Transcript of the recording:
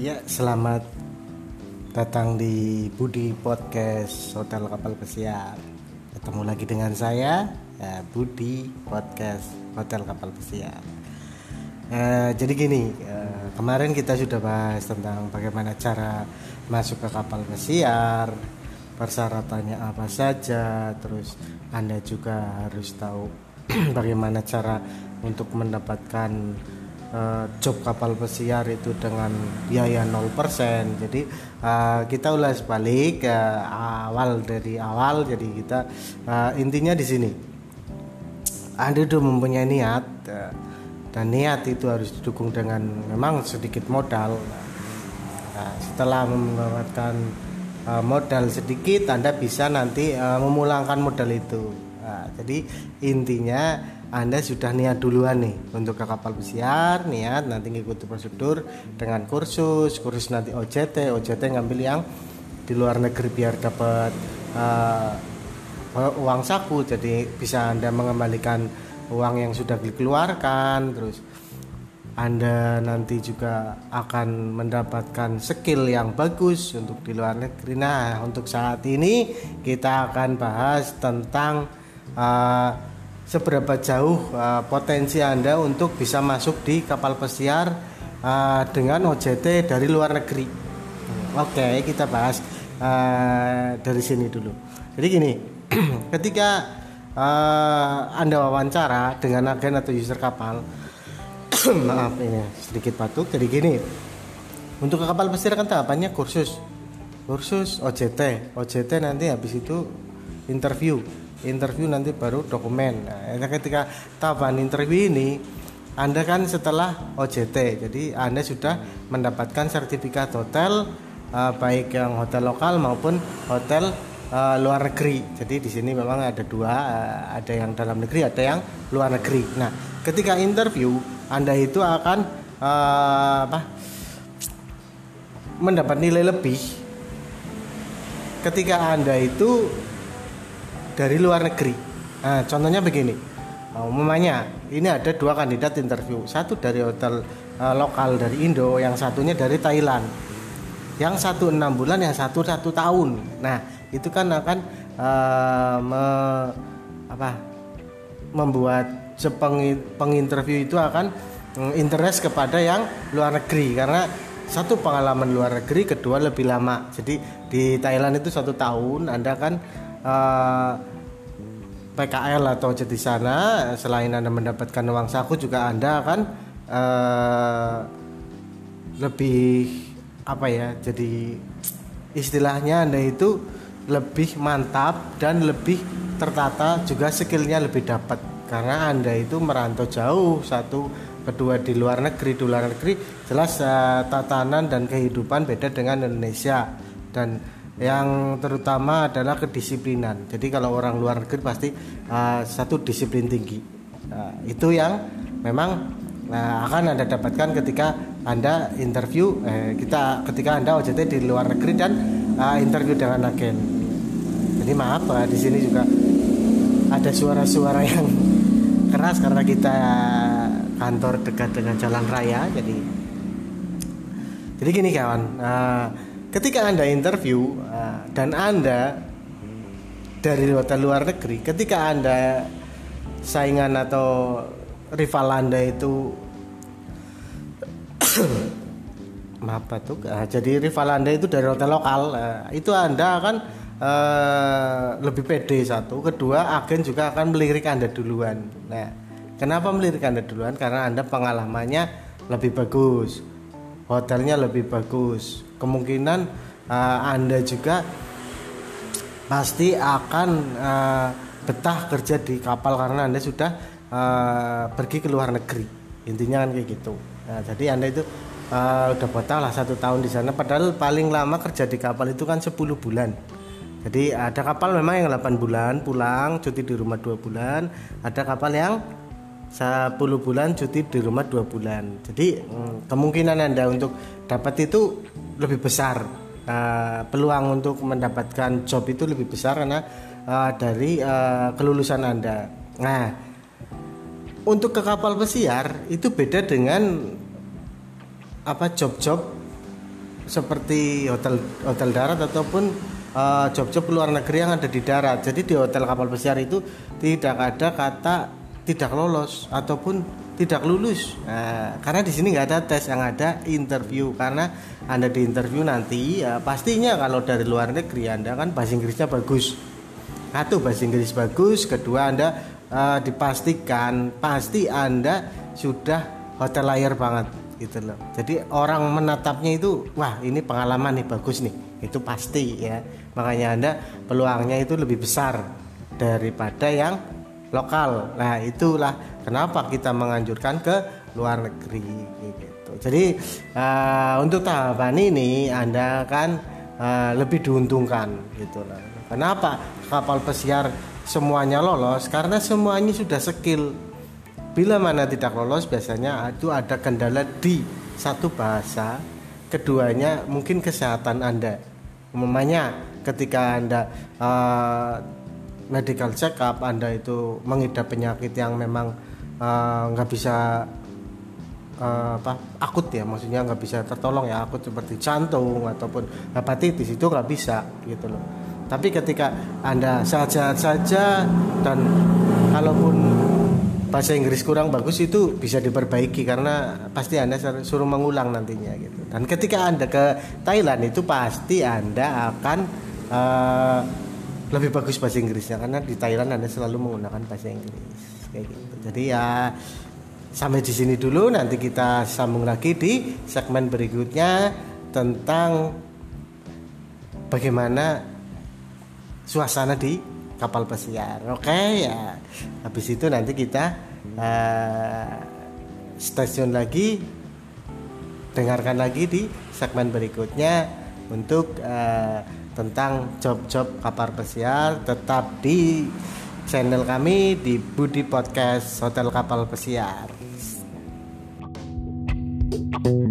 Ya, selamat datang di Budi Podcast Hotel Kapal Pesiar. Ketemu lagi dengan saya, ya, Budi Podcast Hotel Kapal Pesiar. Eh, jadi gini, eh, kemarin kita sudah bahas tentang bagaimana cara masuk ke kapal pesiar, persyaratannya apa saja, terus Anda juga harus tahu bagaimana cara untuk mendapatkan uh, job kapal pesiar itu dengan biaya 0% jadi uh, kita ulas balik ke awal dari awal. Jadi kita uh, intinya di sini. Anda sudah mempunyai niat uh, dan niat itu harus didukung dengan memang sedikit modal. Nah, setelah mendapatkan uh, modal sedikit anda bisa nanti uh, memulangkan modal itu. Nah, jadi intinya anda sudah niat duluan nih untuk ke kapal pesiar, niat nanti ngikuti prosedur dengan kursus, kursus nanti OJT, OJT ngambil yang di luar negeri biar dapat uh, uang saku, jadi bisa Anda mengembalikan uang yang sudah dikeluarkan, terus anda nanti juga akan mendapatkan skill yang bagus untuk di luar negeri. Nah, untuk saat ini kita akan bahas tentang uh, seberapa jauh uh, potensi Anda untuk bisa masuk di kapal pesiar uh, dengan OJT dari luar negeri. Oke, okay, kita bahas uh, dari sini dulu. Jadi gini, ketika uh, Anda wawancara dengan agen atau user kapal, maaf ini sedikit batuk. Jadi gini, untuk ke kapal pesiar kan tahapannya kursus, kursus OJT, OJT nanti habis itu interview interview nanti baru dokumen nah ketika tahapan interview ini anda kan setelah OJT jadi Anda sudah mendapatkan sertifikat hotel uh, baik yang hotel lokal maupun hotel uh, luar negeri. Jadi di sini memang ada dua, uh, ada yang dalam negeri, ada yang luar negeri. Nah, ketika interview Anda itu akan uh, apa? mendapat nilai lebih ketika Anda itu dari luar negeri. Nah, contohnya begini. Nah, umumnya ini ada dua kandidat interview. Satu dari hotel uh, lokal dari Indo, yang satunya dari Thailand. Yang satu enam bulan, yang satu satu tahun. Nah, itu kan akan uh, me, apa, membuat penginterview itu akan um, interest kepada yang luar negeri karena satu pengalaman luar negeri, kedua lebih lama. Jadi di Thailand itu satu tahun, anda kan uh, PKL atau di sana selain anda mendapatkan uang saku juga anda akan uh, lebih apa ya jadi istilahnya anda itu lebih mantap dan lebih tertata juga skillnya lebih dapat. Karena anda itu merantau jauh satu kedua di luar negeri di luar negeri jelas uh, tatanan dan kehidupan beda dengan Indonesia. Dan yang terutama adalah kedisiplinan. Jadi kalau orang luar negeri pasti uh, satu disiplin tinggi. Uh, itu yang memang uh, akan anda dapatkan ketika anda interview eh, kita ketika anda OJT di luar negeri dan uh, interview dengan agen. Jadi maaf uh, di sini juga ada suara-suara yang keras karena kita kantor dekat dengan jalan raya. Jadi jadi gini kawan. Uh, ketika anda interview uh, dan anda dari hotel luar negeri ketika anda saingan atau rival anda itu maaf tuh uh, jadi rival anda itu dari hotel lokal uh, itu anda akan uh, lebih pede satu. Kedua agen juga akan melirik anda duluan. Nah kenapa melirik anda duluan? Karena anda pengalamannya lebih bagus hotelnya lebih bagus kemungkinan uh, anda juga pasti akan uh, betah kerja di kapal karena anda sudah uh, pergi ke luar negeri. Intinya kan kayak gitu. Nah, jadi anda itu uh, udah betah lah satu tahun di sana. Padahal paling lama kerja di kapal itu kan 10 bulan. Jadi ada kapal memang yang 8 bulan pulang cuti di rumah dua bulan. Ada kapal yang 10 bulan cuti di rumah dua bulan. Jadi hmm, kemungkinan anda untuk dapat itu lebih besar uh, peluang untuk mendapatkan job itu lebih besar karena uh, dari uh, kelulusan anda nah untuk ke kapal pesiar itu beda dengan apa job-job seperti hotel hotel darat ataupun uh, job-job luar negeri yang ada di darat. Jadi di hotel kapal pesiar itu tidak ada kata tidak lolos ataupun tidak lulus. Nah, karena di sini nggak ada tes, yang ada interview. Karena anda di interview nanti, ya pastinya kalau dari luar negeri anda kan bahasa Inggrisnya bagus. Satu bahasa Inggris bagus, kedua anda uh, dipastikan pasti anda sudah hotel layar banget gitu loh jadi orang menatapnya itu wah ini pengalaman nih bagus nih itu pasti ya makanya anda peluangnya itu lebih besar daripada yang lokal. Nah itulah kenapa kita menganjurkan ke luar negeri gitu. Jadi uh, untuk tahapan ini anda kan uh, lebih diuntungkan gitu loh kenapa kapal pesiar semuanya lolos? Karena semuanya sudah skill. Bila mana tidak lolos biasanya itu ada kendala di satu bahasa, keduanya mungkin kesehatan Anda. Umumnya ketika Anda uh, medical check up Anda itu mengidap penyakit yang memang eh, nggak uh, bisa uh, apa akut ya maksudnya nggak bisa tertolong ya akut seperti jantung ataupun hepatitis itu nggak bisa gitu loh tapi ketika anda sehat-sehat saja dan kalaupun bahasa Inggris kurang bagus itu bisa diperbaiki karena pasti Anda suruh mengulang nantinya gitu. Dan ketika Anda ke Thailand itu pasti Anda akan uh, lebih bagus bahasa Inggrisnya karena di Thailand Anda selalu menggunakan bahasa Inggris kayak gitu. Jadi ya sampai di sini dulu nanti kita sambung lagi di segmen berikutnya tentang bagaimana suasana di kapal pesiar. Oke okay, ya. Habis itu nanti kita uh, stasiun lagi dengarkan lagi di segmen berikutnya untuk uh, tentang job-job kapal pesiar tetap di channel kami di Budi Podcast Hotel Kapal Pesiar. thank you